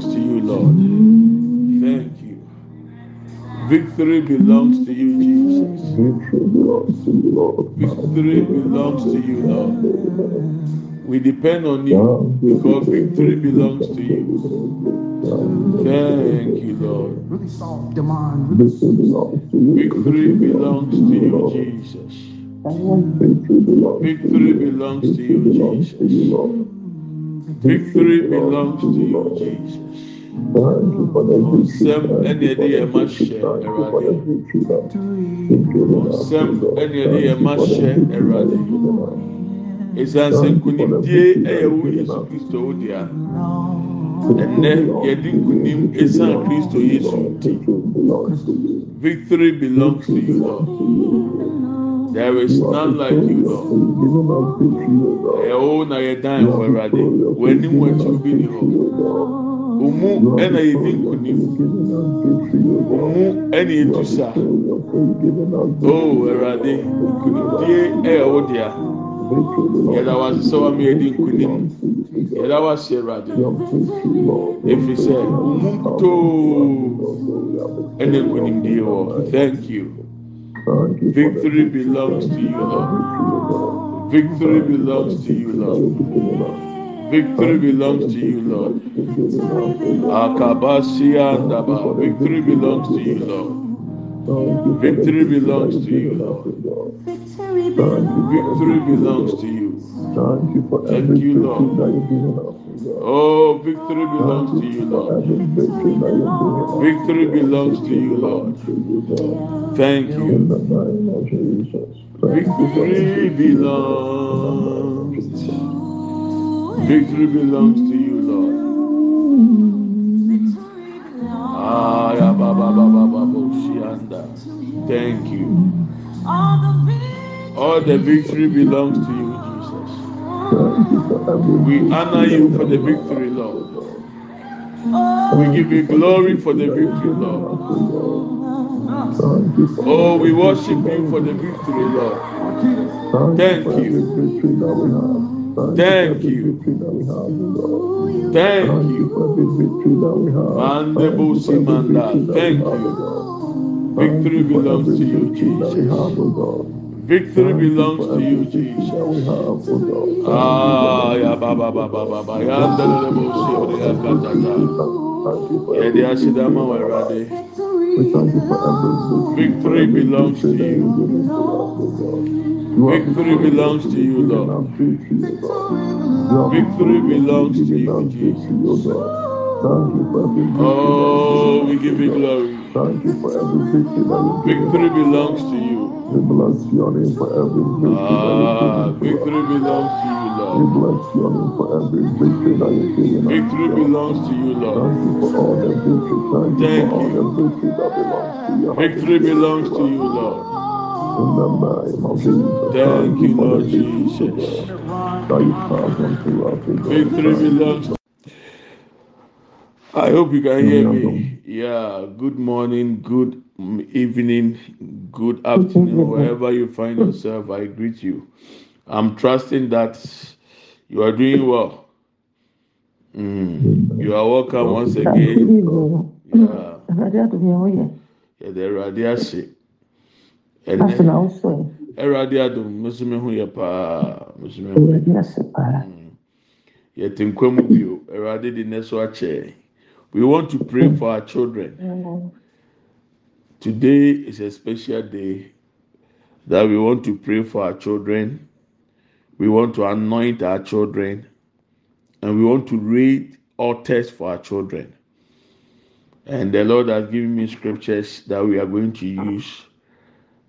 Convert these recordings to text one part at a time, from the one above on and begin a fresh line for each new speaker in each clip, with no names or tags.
belongs to you, Lord. Thank you. Victory belongs to you, Jesus. Victory belongs to you, Lord. We depend on you because victory belongs to you. Thank you, Lord. Really solve demand. Victory belongs to you, Jesus. Victory belongs to you, Jesus. Victory belongs to you, Jesus. Nsɛm ɛna ɛde yɛn ma hyɛ Awurade. Nsɛm ɛna ɛde yɛn ma hyɛ Awurade. Esan sɛ nkunimdie ɛyɛ wo Yesu Kristo wo dea. Ɛnɛ yɛde nkunim esan Kristo Yesu. Victory belongs to you, Lord. There is none like you, Lord. Ẹ̀hó na yẹ dan ẹ̀họ́ ẹ̀rọ̀dẹ̀, wọ́n ní wọ́n ti bí ni hàn. Òmu ẹ̀nà yẹ di nkùnì. Òmu ẹ̀nà yẹ tu sa. Ó ẹ̀rọ̀dẹ̀ nkùnì díẹ̀ ẹ̀ dìá. Yẹ̀dá wa sísẹ́ wa mi yẹ di nkùnì. Yẹ̀dá wa sí ẹ̀rọ̀dẹ̀. Efi sẹ́, òmu tó ẹ̀nà nkùnì díẹ̀ wọ̀. Thank you. Victory belongs to you, Lord. Victory belongs to you, Lord. Victory belongs to you, Lord. Akabasia. Victory belongs to you, Lord. Victory belongs to you, Lord. Victory belongs to you. Thank you, Lord. Oh, victory belongs to you, Lord. Victory belongs to you, Lord. Thank you. Victory belongs. Victory belongs to you, Lord. Ah, Thank you. All the victory belongs to you, Jesus. We honor you for the victory, Lord. We give you glory for the victory, Lord. Oh, we worship you for the victory, Lord. Thank you. Thank you. Thank you. Busi manda. Thank you. Victory belongs to you, Jesus. Victory belongs to you, Jesus. Ah, ya ba ba ba ba ba ba. Ya ndele busi ya katata. Ya di asidama wa rade. Victory belongs to you. Victory belongs to you, Lord. Victory belongs to you, Jesus. Oh, we give you glory. Victory belongs to you.
We bless your name for every victory
Ah,
that
victory belongs to you, Lord.
bless your name for every victory that you've given us.
Victory belongs to you,
Thank
Lord.
you for all the victory. Thank you for all
you.
the victory that belongs to you.
Victory belongs
to
to you, Lord.
In the name of Jesus.
Thank you, Lord Jesus.
that you pass on to us. O God.
Victory
you.
belongs. I hope you can hear me. Yeah. Good morning, good evening, good afternoon, wherever you find yourself. I greet you. I'm trusting that you are doing well. Mm. You are welcome once again. Yeah. Yɛde Awurade ase. Ɛnɛ Awurade adum mesome ho yɛ paa mesome ho yɛ. Yɛte nkwa mu bio. Awurade de ne so akyɛ. We want to pray for our children. Today is a special day that we want to pray for our children. We want to anoint our children. And we want to read altars for our children. And the Lord has given me scriptures that we are going to use.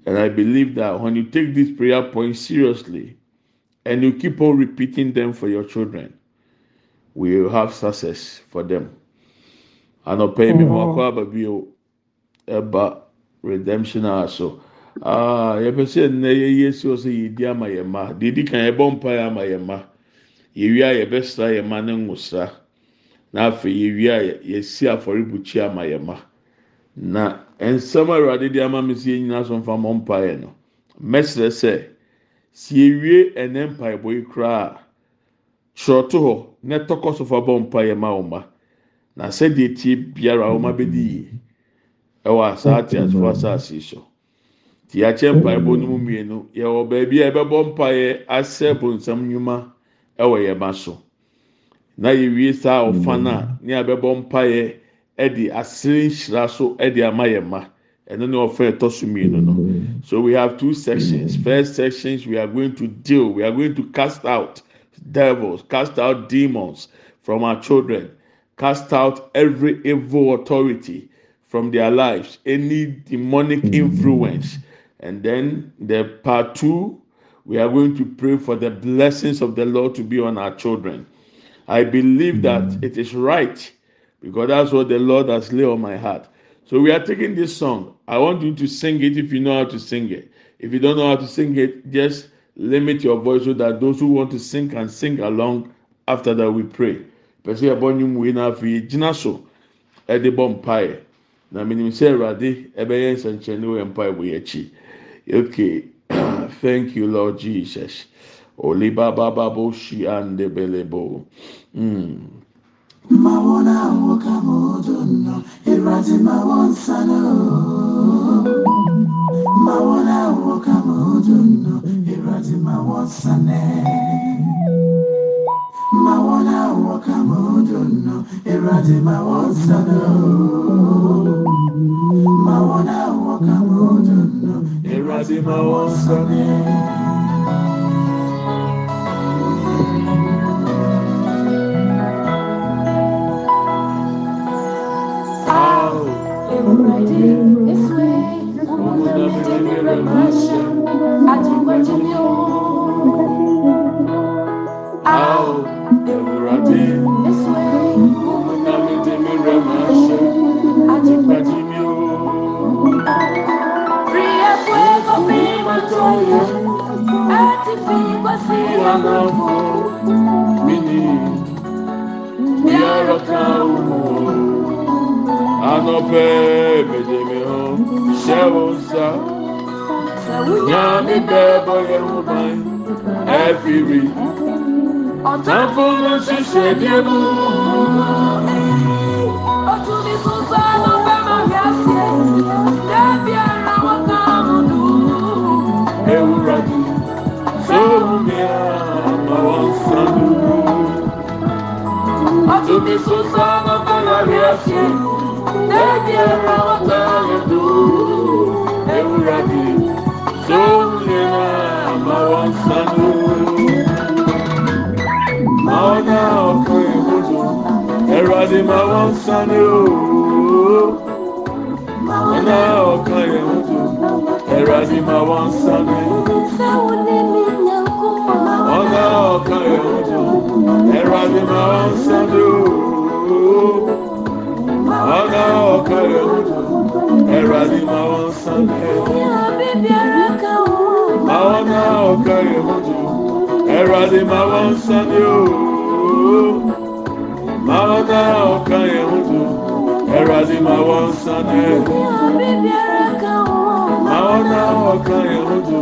And I believe that when you take these prayer points seriously and you keep on repeating them for your children, we will have success for them. And pay me more aba bio eba redemption also. Ah, yɛpɛ sɛ nnɛ yɛyɛ si hɔ sɛ yɛdi ama yɛn mma deɛ di kan yɛbɔ mpaeɛ ama yɛn mma yɛwie a yɛbɛsra yɛn mma ne nwosra. Na afei yɛwie a yɛsi afɔrebukyia ama yɛn mma na nsɛm a awurade de ama mi si yɛn nyinaa so mfa mɔ mpaeɛ no mɛsrɛ sɛ si yɛwie ɛnɛ mpaebɔ yi koraa twerɛto hɔ na tɔkɔ so fa bɔ mpaeɛ ma wɔn mma na sɛdeɛ tie biara wɔn abɛdi yie. Ɛwɔ asaate asofo asaase so. ti akyɛ mpaebɔ no mu mmienu yɛwɔ baabi a yɛbɛbɔ mpaeɛ asɛ bonsam nnwuma ɛwɔ yɛn ba so. Na yɛwie saa ɔfa a ne yɛbɛbɔ mpaeɛ ɛde asere nhyira so ɛde ama yɛn ma. Ɛno ne ɔfɛ ɛtɔ so mmienu no. So we have two sections. First sections we are going to deal we are going to cast out devils cast out demons from our children cast out every evil authority from their lives any demonic influence. And then the part two, we are going to pray for the blessings of the Lord to be on our children. I believe that mm. it is right because that's what the Lord has laid on my heart. So we are taking this song. I want you to sing it if you know how to sing it. If you don't know how to sing it, just limit your voice so that those who want to sing can sing along after that we pray. pɛsɛ yɛbɔ nnwom wei na afei gyina so e ɛde bɔ mpaeɛ na menim sɛ awurade ɛbɛyɛ e nsɛnkyerɛnne wɔ mpaeɛ wɔ yɛakyi okay thank you lord jesus. Oliba baba bo shi ande belebo mm. ma
wona woka mojo
no
erati ma won sano ma wona woka mojo no
erati ma won sane
Mawona wakamodono, irati mawonsano. Mawona wakamodono, irati mawonsane. Mawona wakamodono, irati mawonsano. Mawona wakamodono, irati mawonsane.
Ao, Ewurade, na mi de mi rẹ ma ṣe, ìpàdé mi o. Ìyànàfọ̀ mi ni biara ka wù o. Anọpẹ́ mèdèmí hàn, ṣẹ́ o sá. Nyàmí ọ̀tọ́fù ló ṣiṣẹ́ díẹ̀ mú. ojú mi tún sọ ló fẹ́ mọ̀ bí a ṣe dábì ara wọn kan dùn. ewúrẹ́ mi sóhun mi àbáwọ̀ sàn dùn. ojú mi tún sọ ló fẹ́ mọ̀ bí a ṣe dábì ara wọn kan dùn. Adé máa wọ́n sani o. Maona ọkọ ìmúdù, ẹ̀rọ adé máa wọ́n sani. Maona ọkọ ìmúdù, ẹ̀rọ adé máa wọ́n sani o. Maona ọkọ ìmúdù, ẹ̀rọ adé máa wọ́n sani. Maona ọkọ ìmúdù, ẹ̀rọ adé máa wọ́n sani o. Maona ọkọ ìmúdù, ẹ̀rọ adé máa wọ́n sani. Maona ọkọ ìmúdù,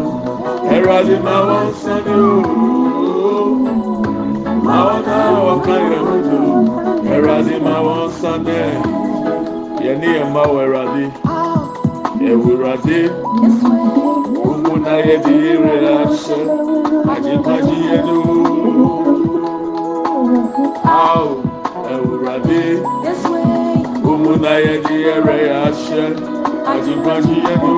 ẹ̀rọ adé máa wọ́n sani o. Maona ọkọ ìmúdù, ẹ̀rọ adé máa wọ́n sani. Yẹ ní ẹ̀ máa wọ ẹ̀rọ adé, ẹ̀wùrọ̀ adé. Gbogbo náà yẹ di ire aṣẹ, àjíkájí ẹnu. Áò, ẹ̀wùrọ̀dé, gbogbo náà yẹ di ire aṣẹ, àjíkájí ẹnu.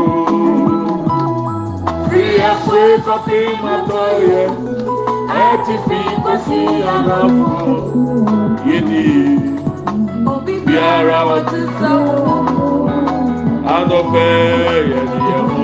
Fi ẹ̀fọ́ kọ́fí máa tọ́ yẹ, ẹ ti fi kó sí àlàfo. Yédi bí ara wa ti ànọ́fẹ́ yẹ di ẹ̀mú,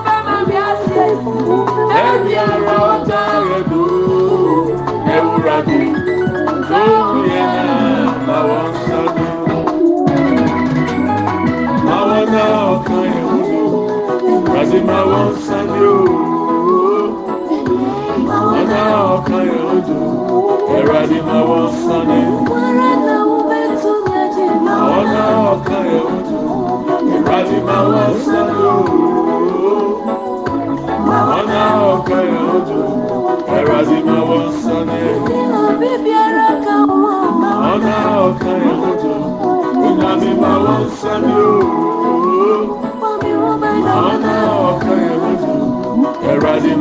àṣẹ. wọ́n sani o. Ọ̀nà ó dùn. Ẹ̀rọ adé máa wọ́n sani. Ọ̀nà ó dùn. Ẹ̀rọ adé máa wọ́n sani o.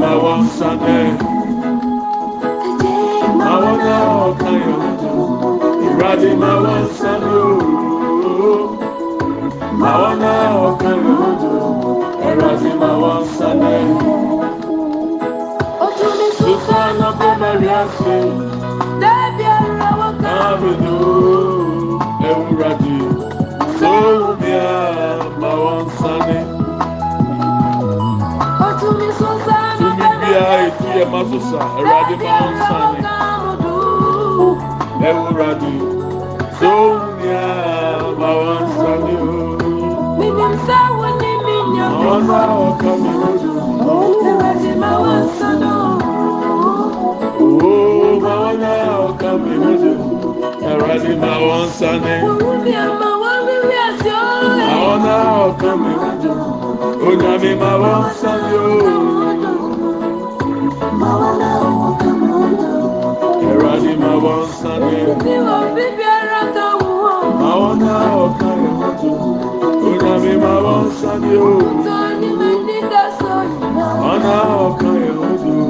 Wọ́n. Ìrọ̀lẹ́ máa wá ń sáré ooo. Àwọn náà ọ̀kan yẹn ó dùn. Ìrọ̀lẹ́ máa wá ń sáré. Sísá náà kó mẹ́rin àṣẹ. Káàbìnú ewúrẹ́dì. Sóhùn bí a ètú yẹ máa sọ̀sà. Ìrọ̀lẹ́ máa wá ń sáré. Ewúrẹ́dì. Sóhùn bí a máa wá ń sáré ooo. Àwọn náà ọ̀kan mi ó dùn. Ooo, àwọn náà ọ̀kan mi ó dùn. Ìrọ̀lẹ́ máa wá Àwọn sáré. Àwọn náà ọ̀kan mi máa wá ń sáré ooo. Ọ̀nà ọ̀kan yẹn ó dùn.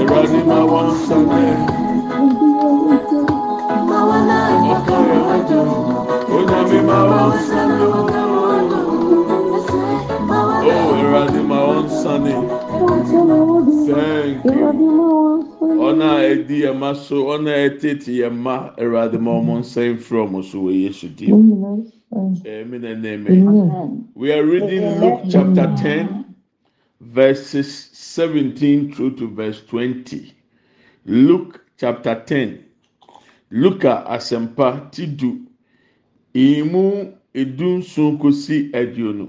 Ìrọ̀lẹ́ máa wá ń sáré. Ọ̀kan yẹn ó dùn. Onyàmí máa wá ń sáré ooo. Ìrọ̀lẹ́ máa wá ń. Thank you. Ẹ̀ máa so ọ̀nà ẹ̀ tètè ẹ̀ má Ìrọ̀lẹ́ máa ọmọ nsẹ́yìn fúrọ̀ ọmọ so dì. Ẹ̀mí nà ẹ̀nẹ́mẹ̀. We are reading Luke chapter 10, verses 17 through to verse 20. Luke chapter 10. Luka asɛmpa ti du. Imu edu nson kosi aduonu.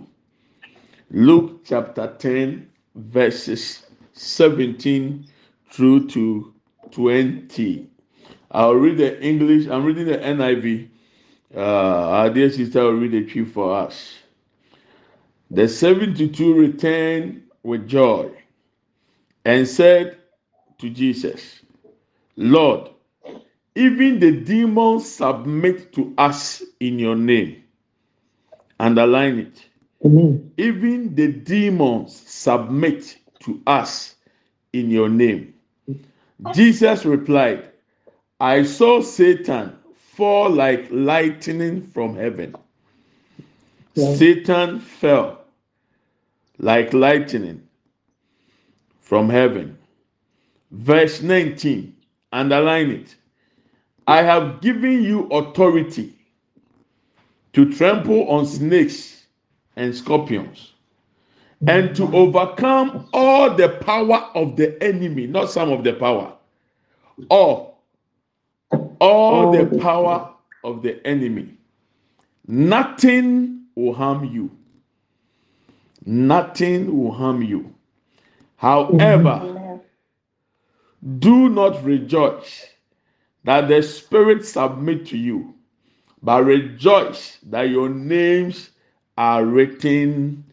Luke chapter 10, verses 17 through to 20. I'll read the English. I'm reading the NIV. Uh, our dear sister will read the Twi for us. The 72 returned with joy and said to Jesus, Lord, even the demons submit to us in your name. Underline it. Amen. Even the demons submit to us in your name. Jesus replied, I saw Satan fall like lightning from heaven. Satan fell like lightning from heaven. Verse 19, underline it. I have given you authority to trample on snakes and scorpions and to overcome all the power of the enemy, not some of the power, all, all the power of the enemy. Nothing will harm you. Nothing will harm you. However, do not rejoice that the spirits submit to you, but rejoice that your names are written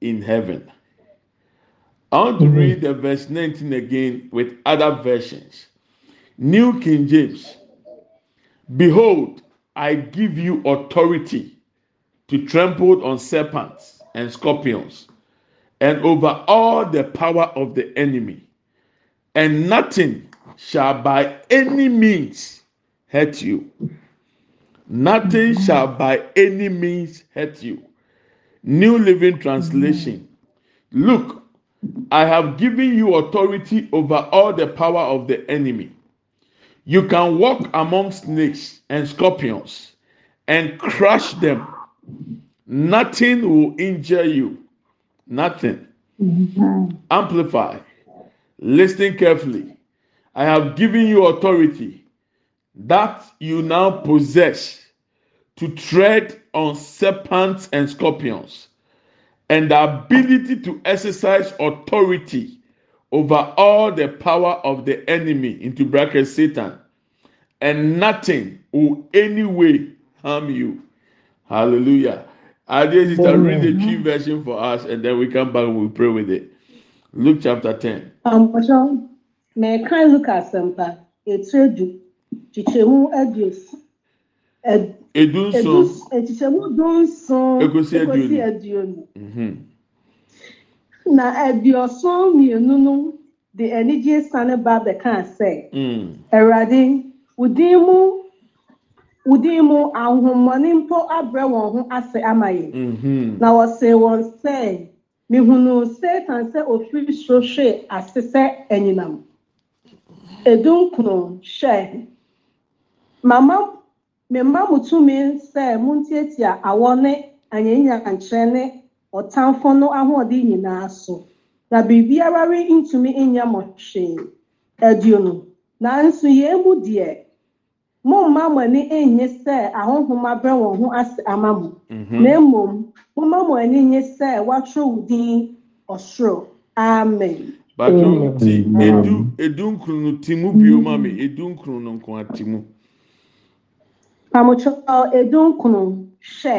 in heaven. I want to read the verse 19 again with other versions. New King James. Behold, I give you authority to trample on serpents and scorpions and over all the power of the enemy, and nothing shall by any means hurt you. Nothing shall by any means hurt you. New Living Translation. Look, I have given you authority over all the power of the enemy. You can walk among snakes and scorpions and crush them. Nothing will injure you. Nothing. Amplify. Listen carefully. I have given you authority that you now possess to tread on serpents and scorpions and the ability to exercise authority over all the power of the enemy into brackets Satan, and nothing will any way harm you. Hallelujah. I just read the tree version for us, and then we come back and we pray with it. Luke chapter 10.
Um, Mpatsɔ, mɛka Luke asɛmpa, etu edu, kyekyɛmu aduosu, ed-
edu
nso
echichemu
du nso
ekosi eduonu
na eduoson mmienu no de anigye sane ba bɛka sɛ awurade mm. wudin mu wudin mu ahomɔne mpo abrɛ wɔn ho ase ama yɛ
mm-hmm.
na wɔse wɔn sɛ mihunu setan sɛ ofiri soro hwe ase sɛ anyinam edu nkono hwɛ mama mema mo tumi sɛ montiatia awɔ ne anyanyankyerɛ ne ɔtamfo no ahoɔden nyinaa so. Na biribiara rentumi nyɛ mo hwee. Aduonu, nanso yɛn mu deɛ, momma mo ani nnye sɛ ahonhom abrɛ wɔn ho ase ama mo.
Mhm.
Na mmom, momma mo ani nye sɛ wɔatwerɛ wo din ɔsoro. Amen.
Bato ti edu edu nkunu no ti mu bio ma me edu nkunu no nko ati mu.
Pamokyɛ edunkunu hyɛ,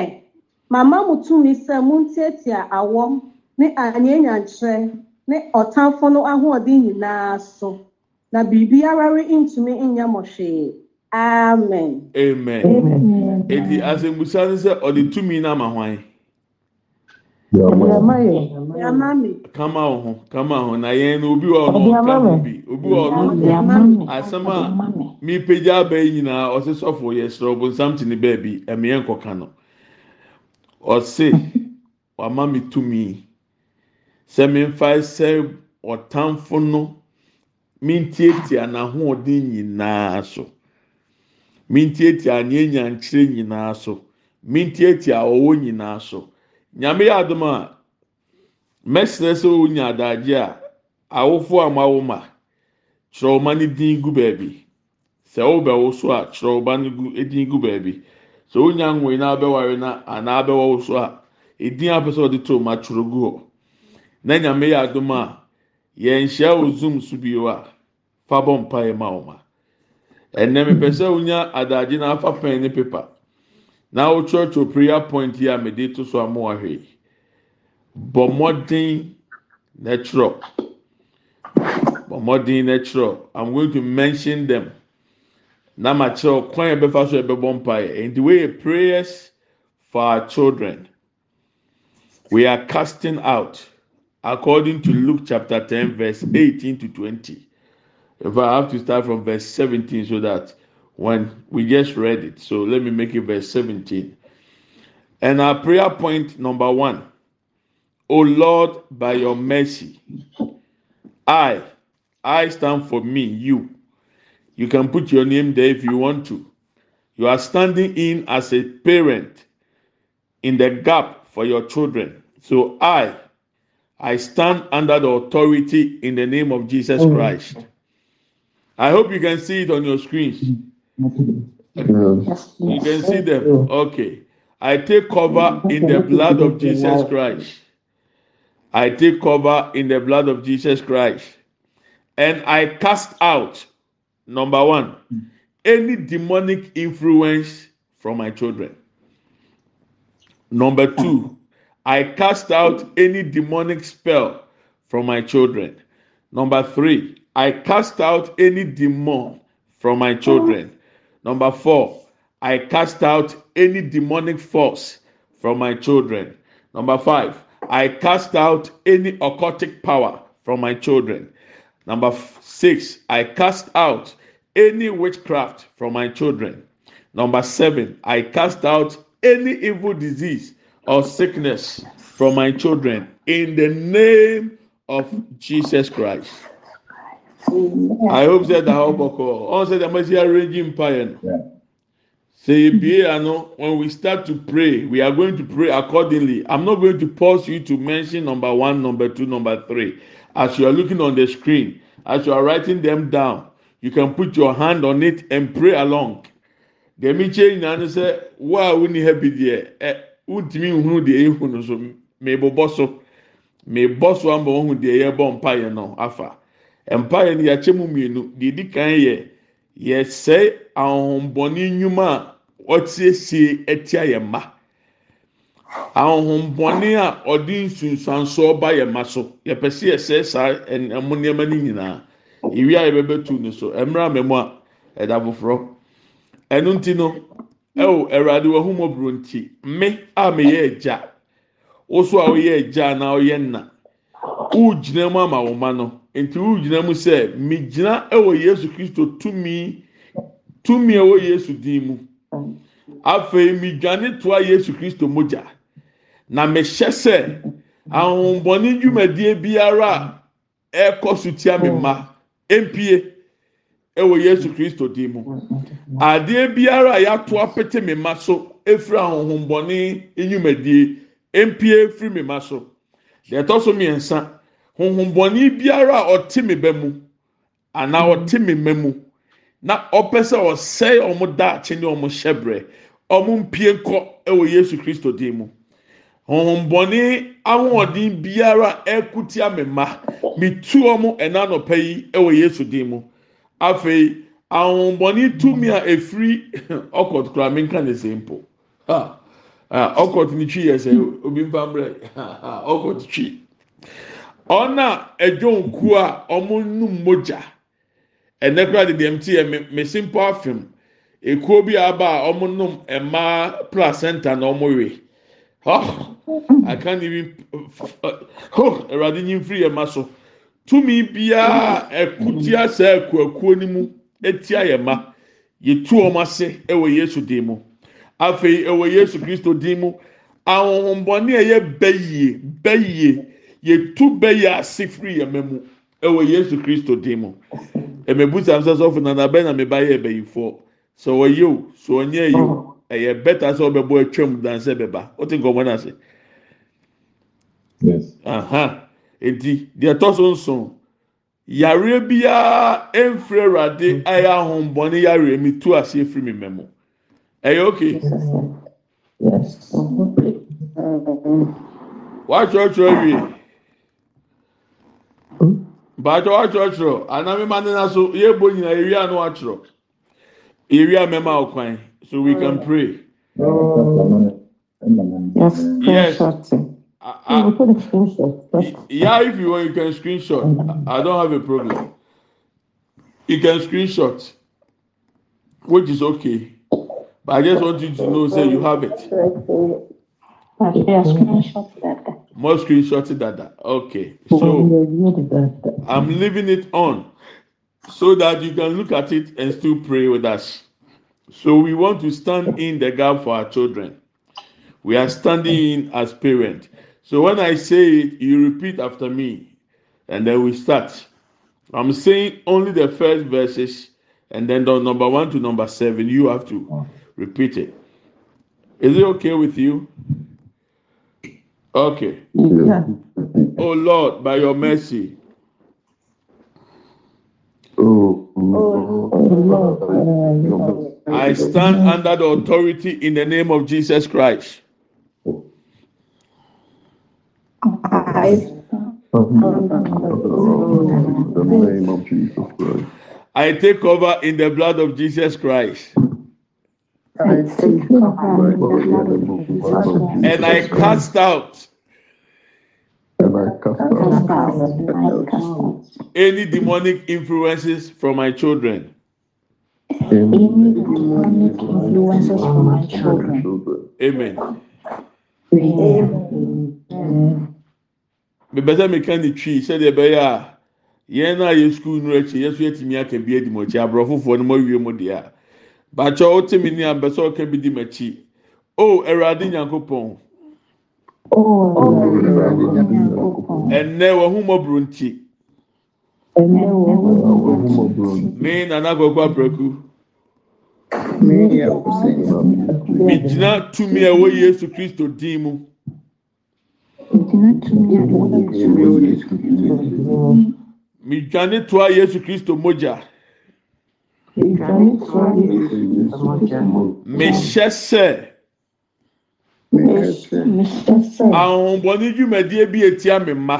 mama mo tumi sɛ montiatia awɔ ne anyanyankyerɛ ne ɔtamfo no ahoɔden nyinaa so. Na biribiara rentumi nyɛ mo hwee. Amen.
Amen. Eti asɛmbusa ne sɛ ɔde tumi na ama hwan. kama ọhụ kama ọhụ na ya na obi ọrụ ọka obi obi ọrụ asem a mepegya abaghị nyinaa ọsịsọfọ yɛ sọrọ bụ nsàmtị na beebi ɛmịa nkọka nọ. Ɔsị wama m tumi sɛ mmefa sɛ ɔtamfo no mentietia n'ahoɔden nyinaa so mentietia nea enya nkyerɛ nyinaa so mentietia ɔwɔ nyinaa so. Nyame yɛ adom a mɛsrɛ sɛ wonya adagye a awofo a moawo ma kyerɛ ɔma ne din gu baabi. Sɛ wobɛwo so a kyerɛ ɔba no din gu baabi. Sɛ wonya nwoyi na abɛware na anaa abɛwɔ so a edin apɛ sɛ ɔde to ɔma twerɛ gu hɔ. Na nyame yɛ adom a yɛnhyia wɔ zoom so bio a fa bɔ mpa yɛ ma. Ɔma ɛnɛ mepɛ sɛ wonya adagye na afa pɛn ne pepa na wotwerɛtwerɛ prayer point yi a mede to so a mo ahwɛ yi bɔ mmɔden na twerɛ bɔ mmɔden na i'm going to mention them. Na ma kyerɛ kwan yɛ bɛfa so yɛbɛbɔ mpaeɛ. And the way prayers for our children. We are casting out according to luke chapter ten verse eighteen to twenty. If i have to start from verse seventeen so that when we just read it. So let me make it verse seventeen. And our prayer point number one o lord by your mercy i i stand for me you. You can put your name there if you want to. You are standing in as a parent in the gap for your children. So i i stand under the authority in the name of jesus christ. I hope you can see it on your screens you can see them. Okay. I take cover in the blood of jesus christ. I take cover in the blood of jesus christ. And i cast out number one any demonic influence from my children. Number two i cast out any demonic spell from my children. Number three i cast out any demon from my children number four i cast out any demonic force from my children number five i cast out any occultic power from my children Number six, I cast out any witchcraft from my children. Number seven, I cast out any evil disease or sickness from my children in the name of Jesus Christ. I hope that the help all said the must arranging empire. Say ano when we start to pray, we are going to pray accordingly. I'm not going to pause you to mention number one, number two, number three. As you are looking on the screen, as you are writing them down, you can put your hand on it and pray along. The meche nyane sɛ wo a woni ha bi eh, deɛ ɛ wontumi nhunu deɛ ehu no so mebobɔ so mebɔ so ama wɔn ho deɛ yɛbɔ mpaeɛ no afa mpaeɛ no yɛakyɛ mu mmienu. Deɛ edi kan yɛ yɛsɛe ahohombɔne nnwuma a wɔtiesie atia yɛn mma. Ahohombɔne a ɔde nsunsuansoɔ ba yɛn mma so. Yɛpɛ sɛ yɛsɛe saa ɛmo nneɛma no nyinaa. Ewia a yɛbɛbɛtu no so. Mmerɛ amemo a ɛda foforɔ. Ɛno nti no ɛwɔ awurade wɔ ahomɔburo nti me a meyɛ agya woso a woyɛ agya na ɔyɛ nna wogyina mu ama wo ma no. Nti wogyina mu sɛ megyina ɛwɔ yesu kristo tumi tumi a ɛwɔ yesu din mu. Afei medwane toa yesu kristo mogya na mehyɛ sɛ ahohombɔne dwumadie biara a ɛkɔ so tia me mma mpie ɛwɔ yesu kristo din mu. Adeɛ biara a yɛato apete me mma so efiri ahohombɔne dwumadie mpie firi me mma so. Deɛ ɛtɔ so mmiɛnsa honhombɔne biara a ɔte me ba mu anaa ɔte me mma mu na ɔpɛ sɛ ɔsɛe ɔmo daakye ne ɔmo hyɛbrɛ ɔmo mpie nkɔ ɛwɔ yesu kristo din mu. Honhombɔne ahoɔden biara ɛkutia me mma metu ɔmo ɛna nɔpɛ yi ɛwɔ yesu din mu. Afei ahohombɔne tumi a efiri ɔkɔt kora menka ne sɛ mpo. Ha ɔkɔt ne twi yɛ sɛ obi mfa mbrɛ. Ɔkɔt twi. Ɔna ɛdwo nkuo a ɔmo num mogya ɛnɛ kora de deɛ mti yɛ me me simple afim. Ekuo bi aba a ɔmo nom mmaa placenta na ɔmo we. Hɔ aka ne bi awurade nyi mfiri yɛ so. Tumi biara ɛkutia saa akuakuo no mu etia yɛ ma yɛtu ase ɛwɔ yesu din mu. Afei ɛwɔ yesu kristo din mu. Ahohombɔne a ɛyɛ bɛyie bɛyie yɛtu bɛyie ase firi yɛ ma mu ɛwɔ yesu kristo din mu ɛmɛbusa nsɛ sɔfo nana bɛn na mɛba yɛ bɛyifoɔ sɛ ɔyɛ o sɛ ɔnyɛ yi o ɛyɛ bɛta sɛ ɔbɛbɔ atwam dansɛ bɛba ɔte nkɔmɔ n'ase eti deɛ ɛtɔ so nson. Yareɛ biara ɛnfiri awurade ayɛ ahombɔne yareɛ mi tu ase efiri mi mɛ mu ɛyɛ okay watwerɛtwerɛ wie baatwa watwerɛtwerɛ anamima nena so yɛ bɔ nyinaa ewia no watwerɛ ewia mɛma ɔkwan so we can pray.
Yes,
Yes. I, I, yeah if you want you can screenshot. I don't have a problem. You can screenshot which is okay. But I just want you to know say you have it more screenshot dada okay
So,
so.
you did.
I'm leaving it on so that you can look at it and still pray with us. So we want to stand in the gap for our children. We are standing in as parents. So when I say it, you repeat after me, and then we start. I'm saying only the first verses, and then the number one to number seven. You have to repeat it. Is it okay with you? Okay.
Yeah.
Oh Lord, by your mercy,
Oh,
Lord,
I stand under the authority in the name of Jesus Christ.
I
the name of Jesus Christ.
I take over in the blood of Jesus Christ.
I take over in the blood of
And
I cast out
I cast out
Cast out, I cast out
any demonic influences from my children.
any demonic influences from my children.
children.
Amen.
Amen.
Mebɛsɛ meka ne twi sɛdeɛ ɛbɛyɛ a yɛn a yɛ sukuu no akyi yɛso yɛtumi aka bi adi mo akyi aborɔfofoɔ no mo awie mo deɛ bàtchɛ ɔte mi ni abɛsɛ ɔka bi di m'akyi o ɛwurade
nyanko pɔn
ɛnɛ
wɔhumɔ buru nti
mi nana gbɔgbɔ abiraku mi
gyina tumi a ɛwɔ yesu kristo
din mu. Mi
dwane toa Yesu Kristo mogya.
mehyɛ sɛ ahohombɔne dwumadeɛ bi ɛtia me mma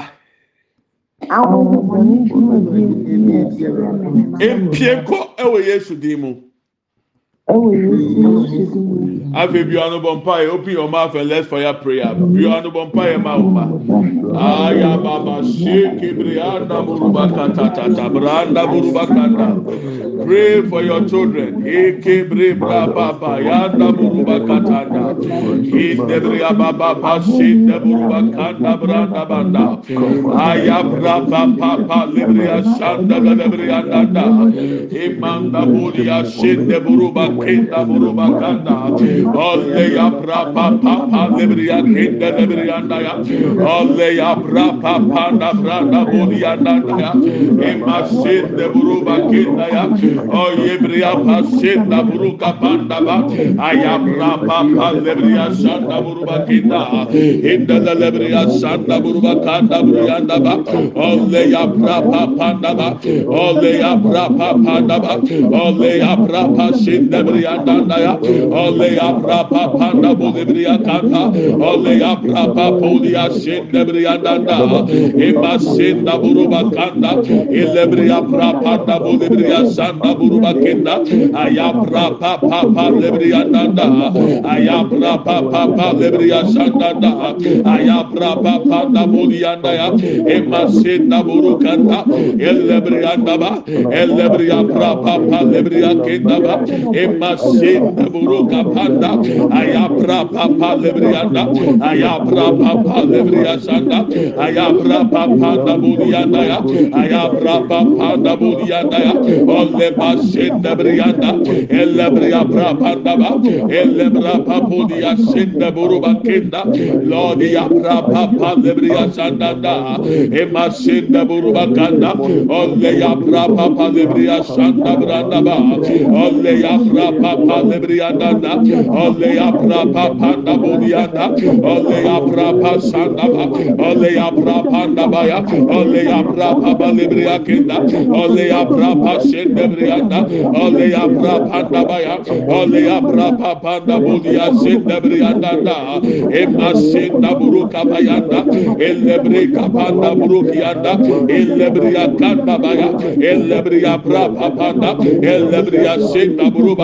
mpie nkɔ ɛwɔ yesu din mu afei bi ɔno bɔ mpa yɛ open your mouth and let's fire prayer. Bi ɔno bɔ mpa yɛ ma. Mm-hmm. Wo ma aya baba sheke brianda ah, buruba kata tata branda buruba kata pray for your children. Bra baba yanda buruba katanda inde bria baba ba shinde buruba kanda branda banda aya bra baba pa libria ah, shanda libria nanda ah, imanda buria shinde buruba kenda buruba kanda alle ya pra pa pa pa lebriya kenda lebriya na ya. Alle ya pra pa pa na pra na boliya na ya. Ema sende buruba kenda ya. O yebriya pa senda buruka panda ba. Aya pra pa pa lebriya sanda buruba kenda. İnda da lebriya sanda buruba kanda buruya na ba. Alle ya pra pa panda ba. Alle ya pra pa panda ba. Alle ya pra pa senda lebriya danda ya ole ya prapa panda bo lebriya kanta ole ya prapa polia shin lebriya danda eba shin da buruba kanda e lebriya prapa da bo lebriya sanda buruba kenda aya prapa papa lebriya danda aya prapa papa lebriya sanda da aya prapa panda bolia da ya eba shin da buru kanta e lebriya da ba e lebriya prapa papa lebriya kenda ba e masenda buruka panda ayapra papa lebrianda ayapra papa lebrianda ayapra papa da burianda ayapra papa da burianda olle masenda brianda elle bria papa da ba. Elle bra papo di asenda buruba kenda lodi apra papa lebrianda da. E masenda buruba kanda olle apra papa lebrianda branda ba. Olle apra rapa pa lebrianda da alle apra pa panda bodianda alle apra pa sanda ba alle apra panda ba ya alle apra pa ba lebriakenda alle apra pa sende brianda alle apra panda ba ya alle apra pa panda bodia sende brianda da. Emma senda buruka ba yanda elle breka panda buruki yanda elle briakanda ba ya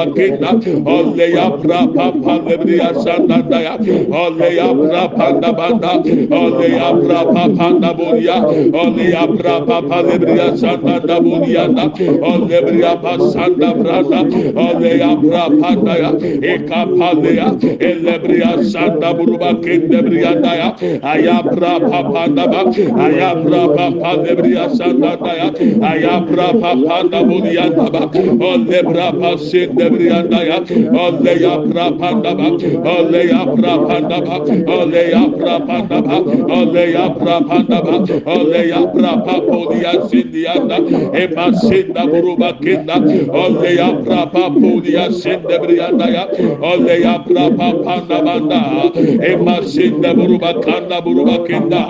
bakita alle yapra papalle bir yaşandan da ya. Alle yapra panda banda alle yapra papanda burya alle yapra papalle bir yaşandan da burya da. Alle bir yapa sanda branda alle yapra panda ya. Eka palle ya. Elle bir yaşanda bunu bakinde bir yanda ya ayapra papanda bak ayapra papalle bir yaşandan da ya ayapra papanda burya da bak alle brapa sinde Briandaya, Aleya Prapandaba, Aleya Prapandaba, Aleya Prapandaba, Aleya Prapandaba, Aleya Prapapodia Sindianda, Ema Sinda Buruba Kinda, Aleya Prapapodia Sinda Briandaya, Aleya Prapapandabanda, Ema Sinda Buruba Kanda Buruba Kinda,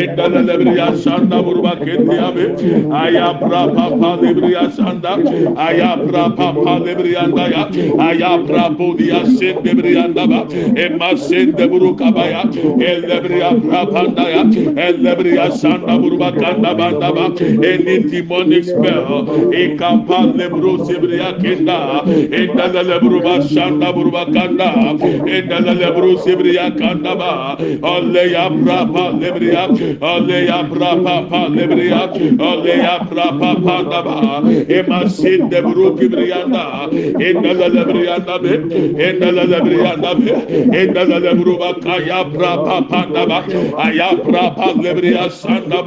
Endala Lebria Sanda Buruba Kindiabe, Aya Prapapa Lebria Sanda, Aya Prapapa Lebria Brandaya, Ayabra Budia Sendebriandaba, Emma Sendeburukabaya, Elebria Brapandaya, Elebria Santa Burbakanda Bandaba, any demonic spell, Ekapa e Lebru Sibria Kenda, Endala Lebruba Santa Burbakanda, Endala Lebru Sibria Kandaba, Oleya Brapa Lebria, Oleya Brapa Lebria, Oleya Brapa Pandaba, Emma Sendeburukrianda, inna la lebri yanda be inna la lebri yanda be inna la lebru baka ya pra pa ya pra pa lebri ya sanda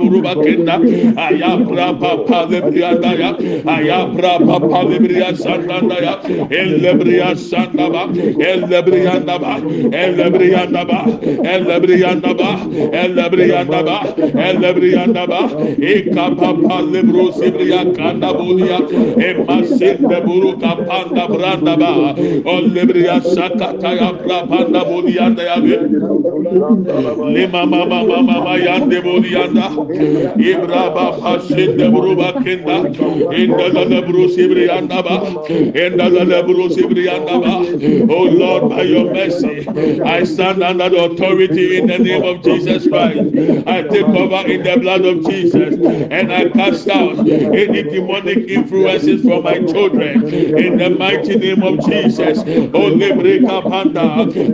ya pra pa pa lebri yanda ya ya pra pa pa lebri ya sanda na ya lebru sibri ya kanda bulia e masin de buru kapanda branda ba. Sakata ya brapanda boliyanda ya be. Lima mama mama mama boliyanda ibraba pasende buruba kenda. Inda da da buru sibriyanda ba. Inda da da buru sibriyanda ba. Oh lord by your mercy i stand under the authority in the name of jesus christ. I take cover in the blood of jesus and i cast out any demonic influences from my children in the mighty name of jesus oh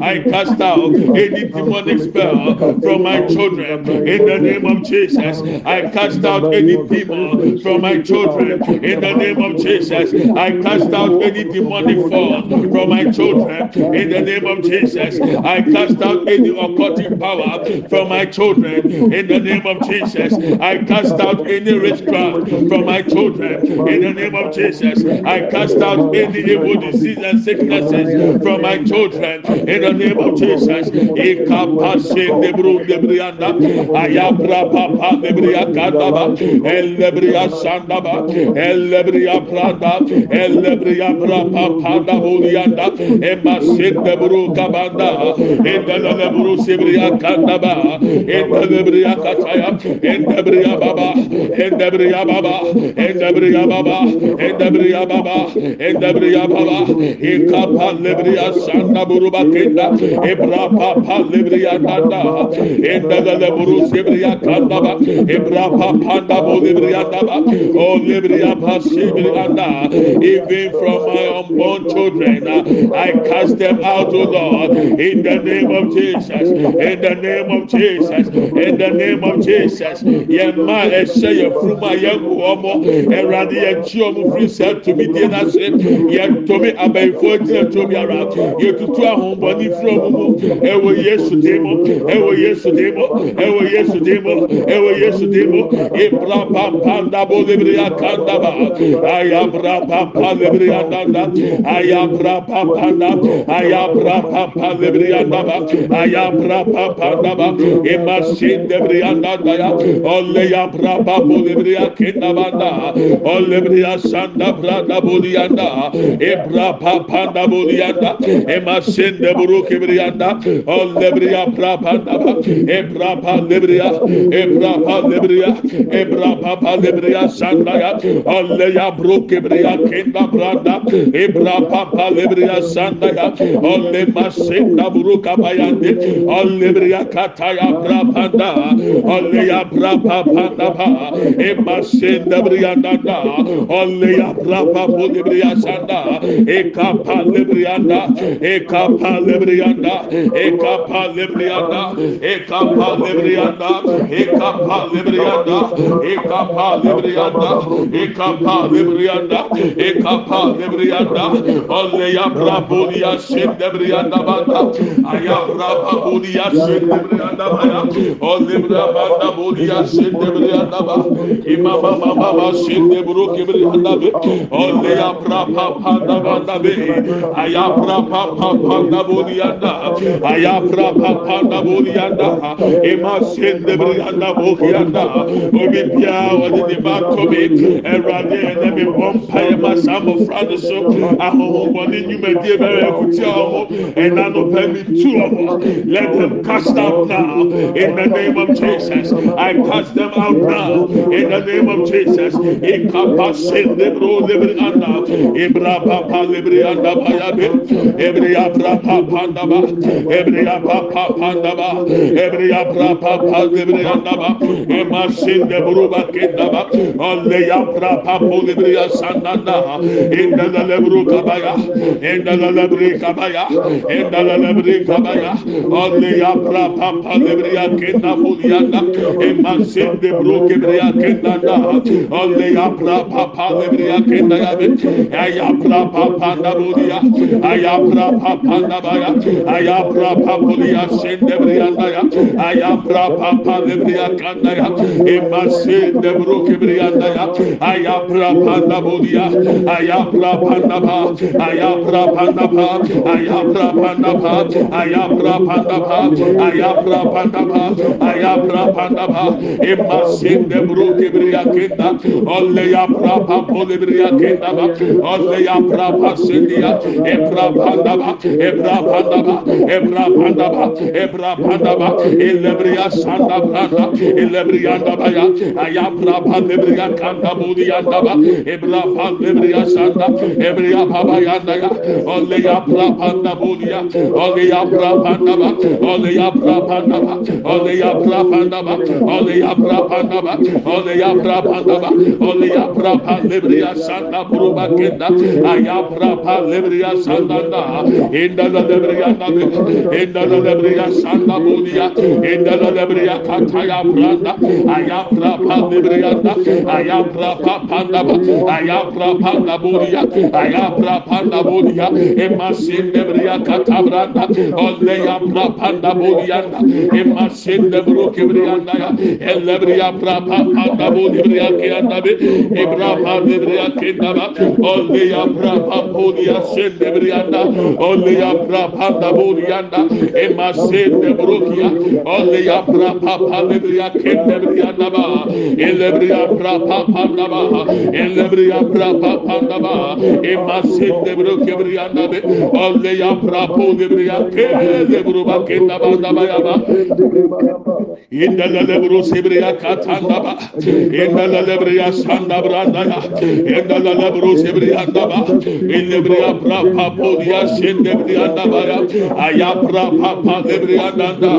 i cast out any demonic spell from my children in the name of jesus i cast out any demon from my children in the name of jesus i cast out any demonic force from my children in the name of jesus i cast out any occultic power from my children in the name of jesus i cast out any witchcraft from my children in the name of jesus i cast out any evil disease and sicknesses from my children in the name of jesus. Ikapashe debru debrianda ayabra papa debria kadaba elebria sandaba elebria prada elebria brapa pada bolianda emasit debru kabanda endelebru sebria kadaba endelebria kataya endebria baba endebria baba endebria baba endebria baba endebria baba ikapa lebria sanda buruba kenda ebra papa lebria nanda endelebru sebria kadaba ebra papa da bolibria daba o lebria pasibria anda even from my unborn children I cast them out O Lord in the name of Jesus in the name of Jesus in the name of Jesus. Yẹn ma ẹhyẹ yẹ furuma yẹn kó ọmọ ẹwurade yẹn kyi ọmọ firi yẹn tomi abayifo gyina tomi ara yẹ tutu ahombɔni firi ọmọ mu Yesu dim ẹwọ Yesu dim ẹwọ Yesu dim ẹwọ Yesu ibra pampa ndabo lebiri akandaba ayabra pampa lebiri andanda ayabra pampa nda ayabra pampa lebiri andaba ayabra pampa ndaba imasin lebiri andanda ya ole yabra pampa lebiri akindabanda ole lebiri asanda branda ebra pa panda buriyanda emasen de buru kibriyanda ol lebriya pra panda ba ebra pa lebriya ebra pa lebriya ebra pa pa lebriya sanda ya ol ya. Bru kibriya kenda branda ebra pa pa lebriya sanda ya ol le masen da buru kabayande ol lebriya kata ya pra panda. Ol e ya e pra e pa panda ba. Emasen de briyanda da. Ol ya pra pa lebriya sanda eka palebriyanda eka palebriyanda eka palebriyanda eka palebriyanda eka palebriyanda eka palebriyanda eka palebriyanda eka palebriyanda olle ya brabuliya şendebriyanda banda. Aya brabuliya şendebriyanda baya. Olle brabanda buliya şendebriyanda ba imama baba şendebruk ibriyanda be olle ya brababa panda banda be aya brapa panda bolianda. Aya brapa panda bolianda. Ema shende brianda bokianda obi biara wɔde ne ba tɔmi ɛwurade ɛnɛ mi bɔ mpa yɛ ma saa mmɔfra no so nnwumadie bɛrɛ ekutia wɔn ɛna no pɛ mi tu let them cast out now. In the name of jesus. I cast them out now. In the name of jesus. Ikapa sende bro lebri anda ibra papa librianda baya be ebriya papa panda ba ebriya papa panda ba ebriya papa librianda ba emasin de buruba kenda ba alle ya papa libriya sananda inda la lebru kabaya inda la lebri kabaya inda la lebri kabaya alle ya papa libriya kenda bulianda emasin de buru kebriya kenda da alle ya papa libriya kenda ya be ya pra panda budia aya pra panda baya aya pra papulia sende brianda ya aya pra papa lebria kanda ya emma sende broke brianda ya aya pra panda budia aya pra panda ba aya pra panda ba aya pra panda ba aya pra panda ba aya pra panda ba aya pra panda ba emma sende broke brianda kenda olle ya pra papulia kenda olle ya pasendia ebra pandaba ebra pandaba ebra pandaba ebra pandaba elebria sanda branda elebrianda baya aya pra pandebria kanda budi yanda ba ebra pandebria sanda ebria baba yanda ya ole ya pra panda budi ya ole ya pra pandaba ole ya pra pandaba ole ya yapra pavlebriya sandanda. İndala debriya nabi. İndala debriya sanda budiya indala debriya kata yapranda ayapra pavlebriya da ayapra panda budiya ayapra panda budiya emasin debriya kata branda. Olle yapra panda budiya emasin debru kibriya ya. Ellebriya pra panda budiya kiyanda bi ibra pavlebriya kindaba olle brapa podia sende brianda ole ya brapa da bodianda e ma sende brokia ole ya brapa pa de bria kende brianda ba ele bria brapa pa da ba ele bria brapa pa ba e ma sende brokia brianda be ole ya brapa de bria kende de bruba kende ba da ba ya ba indalale bro sebria katanda ba indalale bria sanda branda ya indalale bro sebria da elebria bra papodia sendebria nabaya ayabra papa debria nanda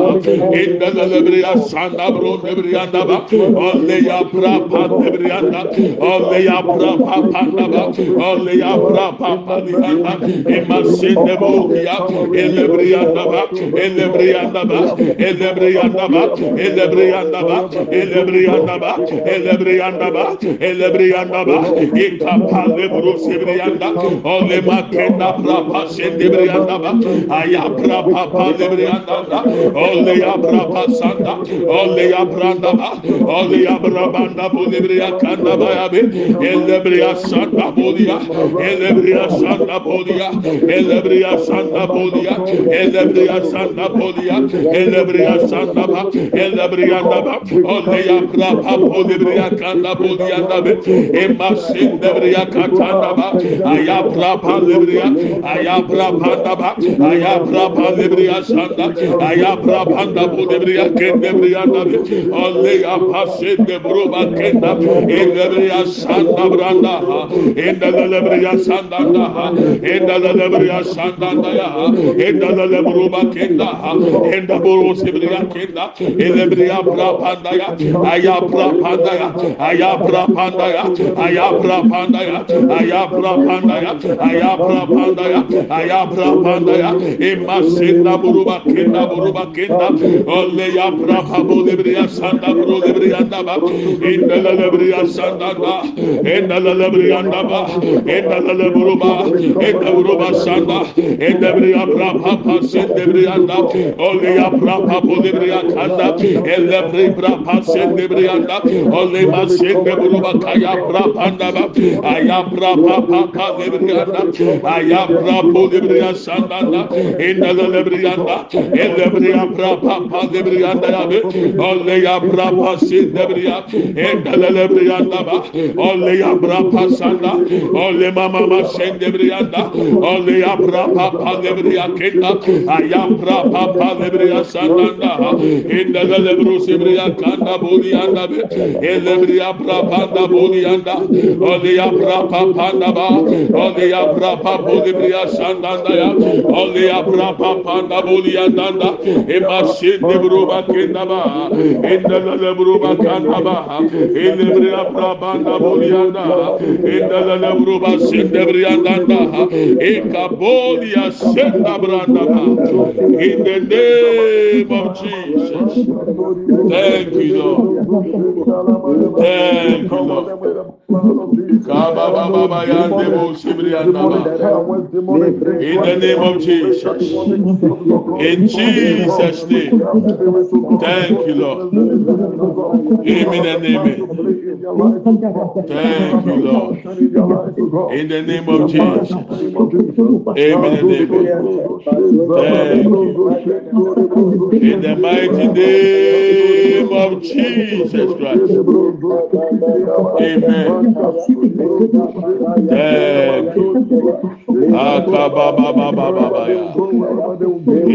endelebria sanda bro debria naba oleya bra papa debria nanda oleya bra papa naba oleya bra papa nanda emasendebria elebria naba elebria naba elebria naba elebria naba elebria naba elebria naba elebria naba ekapa lebro sebria brianda ole makenda brapa sende brianda ba aya brapa pa de brianda da ole ya brapa sanda ole ya branda ba ole ya brabanda bu de brianda kanda ba ya be ele brianda sanda bu dia ele brianda sanda bu dia ele brianda sanda bu dia ele brianda sanda bu dia ele brianda sanda ba ele brianda ba ole ya brapa bu de brianda kanda bu dia da be emasinde brianda kanda ba ayapra pandebriya ayapra panda ba ayapra pandebriya sanda ayapra panda bu debriya kendebriya da alle apasen de bruba kenda endebriya sanda branda ha Ende endelebriya sanda da ha endelebriya sanda da ya ha endelebruba kenda ha endaburu sebriya kenda elebriya pra panda ya ayapra panda ya ayapra panda ya ayapra panda ya ayapra panda pandaya, ayabra pandaya, ayabra pandaya, imasinda buruba kinda buruba kinda, olle yabra pabo sanda bro lebriya daba, sanda ba, inda la lebriya daba, inda la leburuba, inda buruba sanda, inda lebriya bra kanda, elle bra papa sin lebriya buruba kaya bra ayabra papa ba lebriyanda ayabra bo lebriya sandanda endala lebriyanda elebriya bra pa pa lebriyanda abi olle ya bra pa sin lebriya endala lebriyanda ba olle ya. Bra pa sanda olle mama ma sen lebriyanda olle ya bra pa pa lebriya kenda ayabra pa pa lebriya sandanda endala lebru sebriya kanda bo liyanda be bra pa da bo liyanda olle ya bra pa pa da ba. Ole ya prapa boli briya sanda da ya ole ya prapa panda boli anda da ema sende bruba kenda ba enda lebru ba kanda ba elebriya prapa da boli anda enda lebru ba sende briya anda e kaboli ya senda branda ba in the name of Jesus thank you Lord. Thank you Lord. Kaba baba ba yande bo in the name of Jesus. In Jesus name. Thank you Lord. Amen and amen. Thank you Lord. In the name of Jesus. Amen and amen. Thank you. In the mighty name of Jesus Christ. Amen. Thank.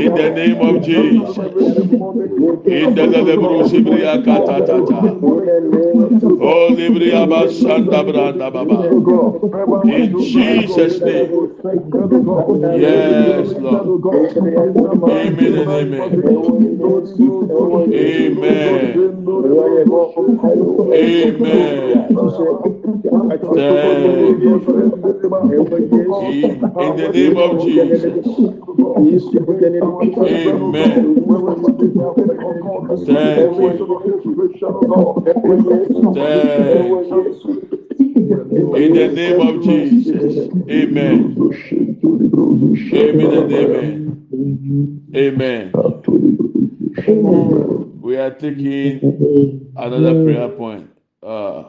In the name of Jesus. In the Lebro Sibria Katatata. Oh, Libria Basanda Branda Baba. In Jesus' name. Yes, Lord. Amen and amen. Amen. Amen. Thank you. In, the name of Jesus. Amen. Thank you. Thank you. In the name of Jesus. Amen. Amen and amen. Amen. We are taking another prayer point. Uh,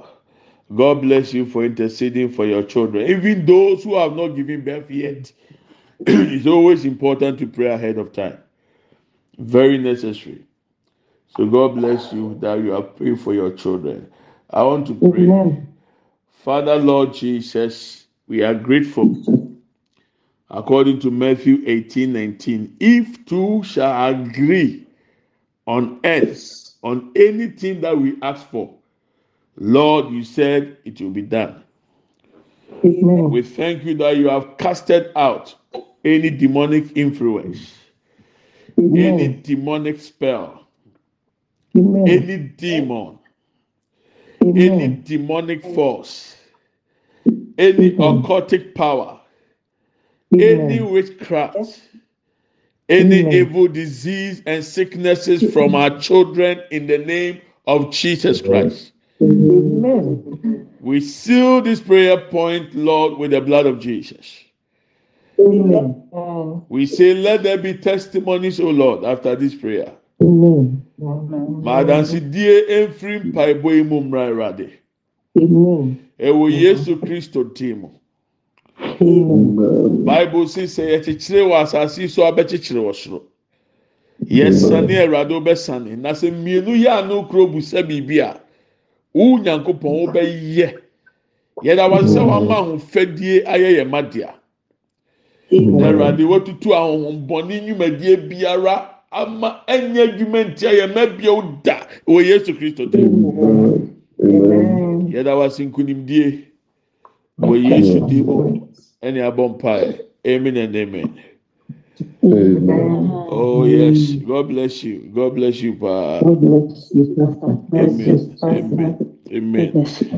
God bless you for interceding for your children, even those who have not given birth yet. it's always important to pray ahead of time. Very necessary. So God bless you that you are praying for your children. I want to pray.
Amen.
Father Lord Jesus, we are grateful. According to Matthew 18 19, if two shall agree on earth on anything that we ask for, Lord, you said it will be done.
Amen.
We thank you that you have casted out any demonic influence, any
Amen.
demonic spell,
Amen.
any demon, any demonic force, any occultic power, any witchcraft, any evil disease and sicknesses from our children in the name of Jesus Christ.
Amen.
We seal this prayer point, Lord, with the blood of Jesus.
Amen.
We say, let there be testimonies, O Lord, after this prayer.
Amen.
Madansidie emfiri mpaebɔ yi mu mmra Awurade.
Amen.
Ɛwɔ Yesu Kristo din mu.
Amen.
Bible si sɛ yɛkyekyere wɔ asase yi so abɛkyekyere wɔ soro. Yɛsane Awurade wobɛsane. Na sɛ mmienu yɛ ano kuro busa biribi a, wo Nyankopɔn wobɛyɛ. Yɛda wase sɛ wama ahofadie ayɛ yɛn ma dea. Na Awurade watutu ahohombɔne nnwumadie biara ama ɛnyɛ adwuma ntia yɛn ma bio da wɔ Yesu Kristo.
Amen.
yɛda wase nkonimdie wɔ yesu din mu ɛne abɔ mpae amen and amen oh yes. God bless you. God bless you paa
God bless you, Pastor.
Amen. amen. Amen.
God bless you.